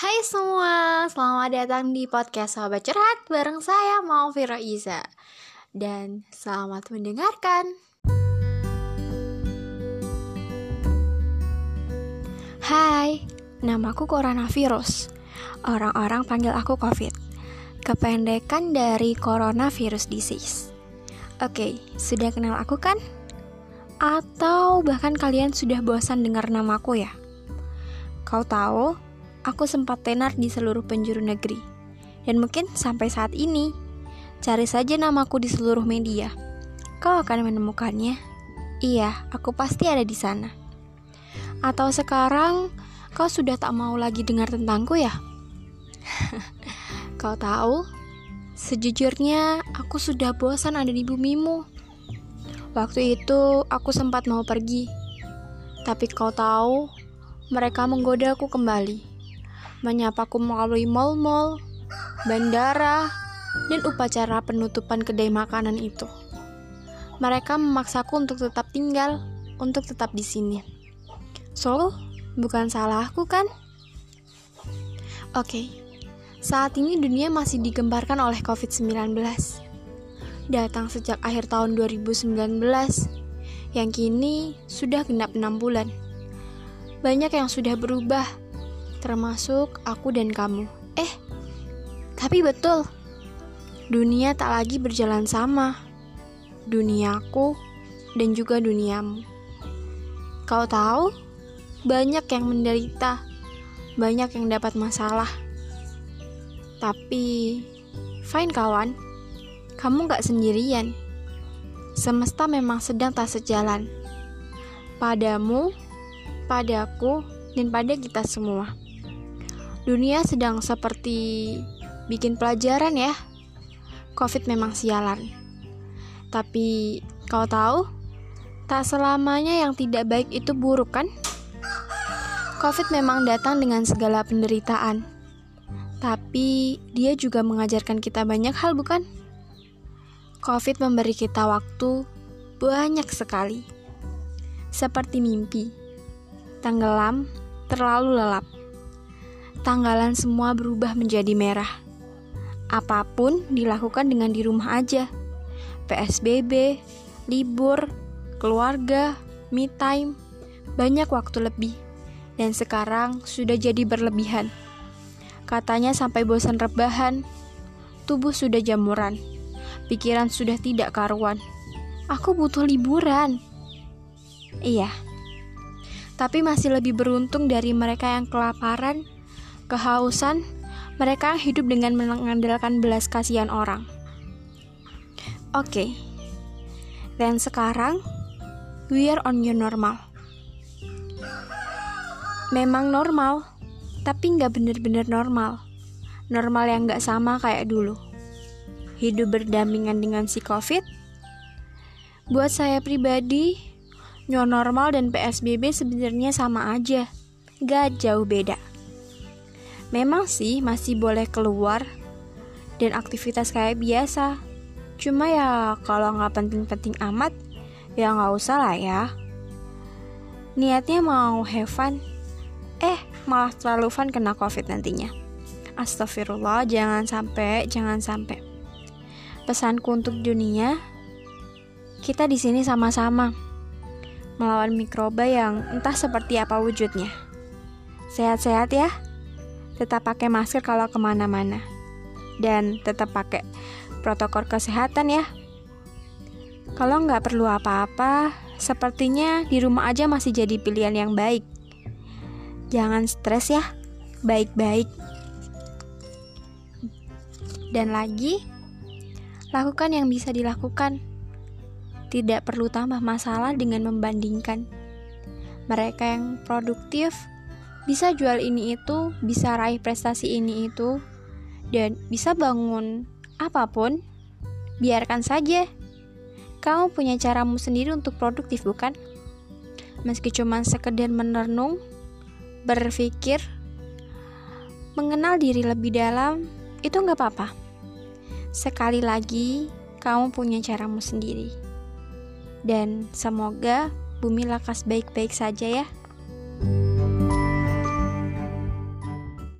Hai semua, selamat datang di podcast Sobat Curhat bareng saya Maufira Iza. Dan selamat mendengarkan. Hai, namaku Coronavirus. Orang-orang panggil aku COVID. Kependekan dari Coronavirus Disease. Oke, sudah kenal aku kan? Atau bahkan kalian sudah bosan dengar namaku ya? Kau tahu, aku sempat tenar di seluruh penjuru negeri. Dan mungkin sampai saat ini, cari saja namaku di seluruh media. Kau akan menemukannya. Iya, aku pasti ada di sana. Atau sekarang kau sudah tak mau lagi dengar tentangku ya? kau tahu, sejujurnya aku sudah bosan ada di bumimu. Waktu itu aku sempat mau pergi, tapi kau tahu, mereka menggoda aku kembali menyapaku melalui mal-mal, bandara, dan upacara penutupan kedai makanan itu. Mereka memaksaku untuk tetap tinggal, untuk tetap di sini. So, bukan salahku kan? Oke, okay. saat ini dunia masih digembarkan oleh COVID-19. Datang sejak akhir tahun 2019, yang kini sudah genap 6 bulan. Banyak yang sudah berubah, termasuk aku dan kamu. Eh, tapi betul, dunia tak lagi berjalan sama. Duniaku dan juga duniamu. Kau tahu, banyak yang menderita, banyak yang dapat masalah. Tapi, fine kawan, kamu gak sendirian. Semesta memang sedang tak sejalan. Padamu, padaku, dan pada kita semua. Dunia sedang seperti bikin pelajaran ya. Covid memang sialan. Tapi kau tahu, tak selamanya yang tidak baik itu buruk kan? Covid memang datang dengan segala penderitaan. Tapi dia juga mengajarkan kita banyak hal bukan? Covid memberi kita waktu banyak sekali. Seperti mimpi. Tenggelam, terlalu lelap tanggalan semua berubah menjadi merah. Apa pun dilakukan dengan di rumah aja. PSBB, libur, keluarga, me time, banyak waktu lebih. Dan sekarang sudah jadi berlebihan. Katanya sampai bosan rebahan, tubuh sudah jamuran, pikiran sudah tidak karuan. Aku butuh liburan. Iya, tapi masih lebih beruntung dari mereka yang kelaparan kehausan, mereka hidup dengan mengandalkan belas kasihan orang. Oke, okay. dan sekarang we are on your normal. Memang normal, tapi nggak bener-bener normal. Normal yang nggak sama kayak dulu. Hidup berdampingan dengan si COVID. Buat saya pribadi, new normal dan PSBB sebenarnya sama aja, gak jauh beda. Memang sih masih boleh keluar dan aktivitas kayak biasa. Cuma ya kalau nggak penting-penting amat, ya nggak usah lah ya. Niatnya mau have fun, eh malah terlalu fun kena covid nantinya. Astagfirullah, jangan sampai, jangan sampai. Pesanku untuk dunia, kita di sini sama-sama melawan mikroba yang entah seperti apa wujudnya. Sehat-sehat ya tetap pakai masker kalau ke mana-mana. Dan tetap pakai protokol kesehatan ya. Kalau nggak perlu apa-apa sepertinya di rumah aja masih jadi pilihan yang baik. Jangan stres ya baik-baik. Dan lagi lakukan yang bisa dilakukan. Tidak perlu tambah masalah dengan membandingkan. Mereka yang produktif bisa jual ini itu, bisa raih prestasi ini itu, dan bisa bangun apa pun, biarkan saja. Kamu punya caramu sendiri untuk produktif, bukan? Meski cuma sekedar merenung, berpikir, mengenal diri lebih dalam, itu nggak apa-apa. Sekali lagi, kamu punya caramu sendiri. Dan semoga bumi lakas baik-baik saja ya.